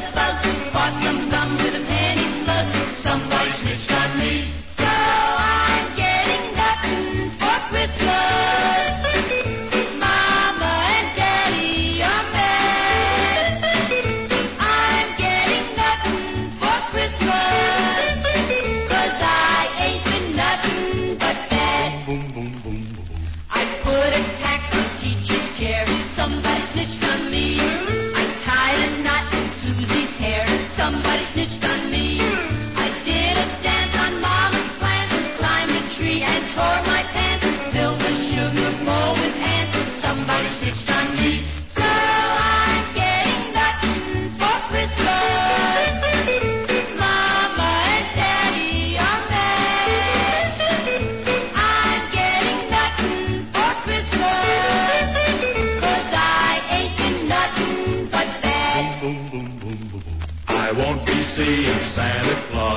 about. Bought won't be seeing Santa Claus.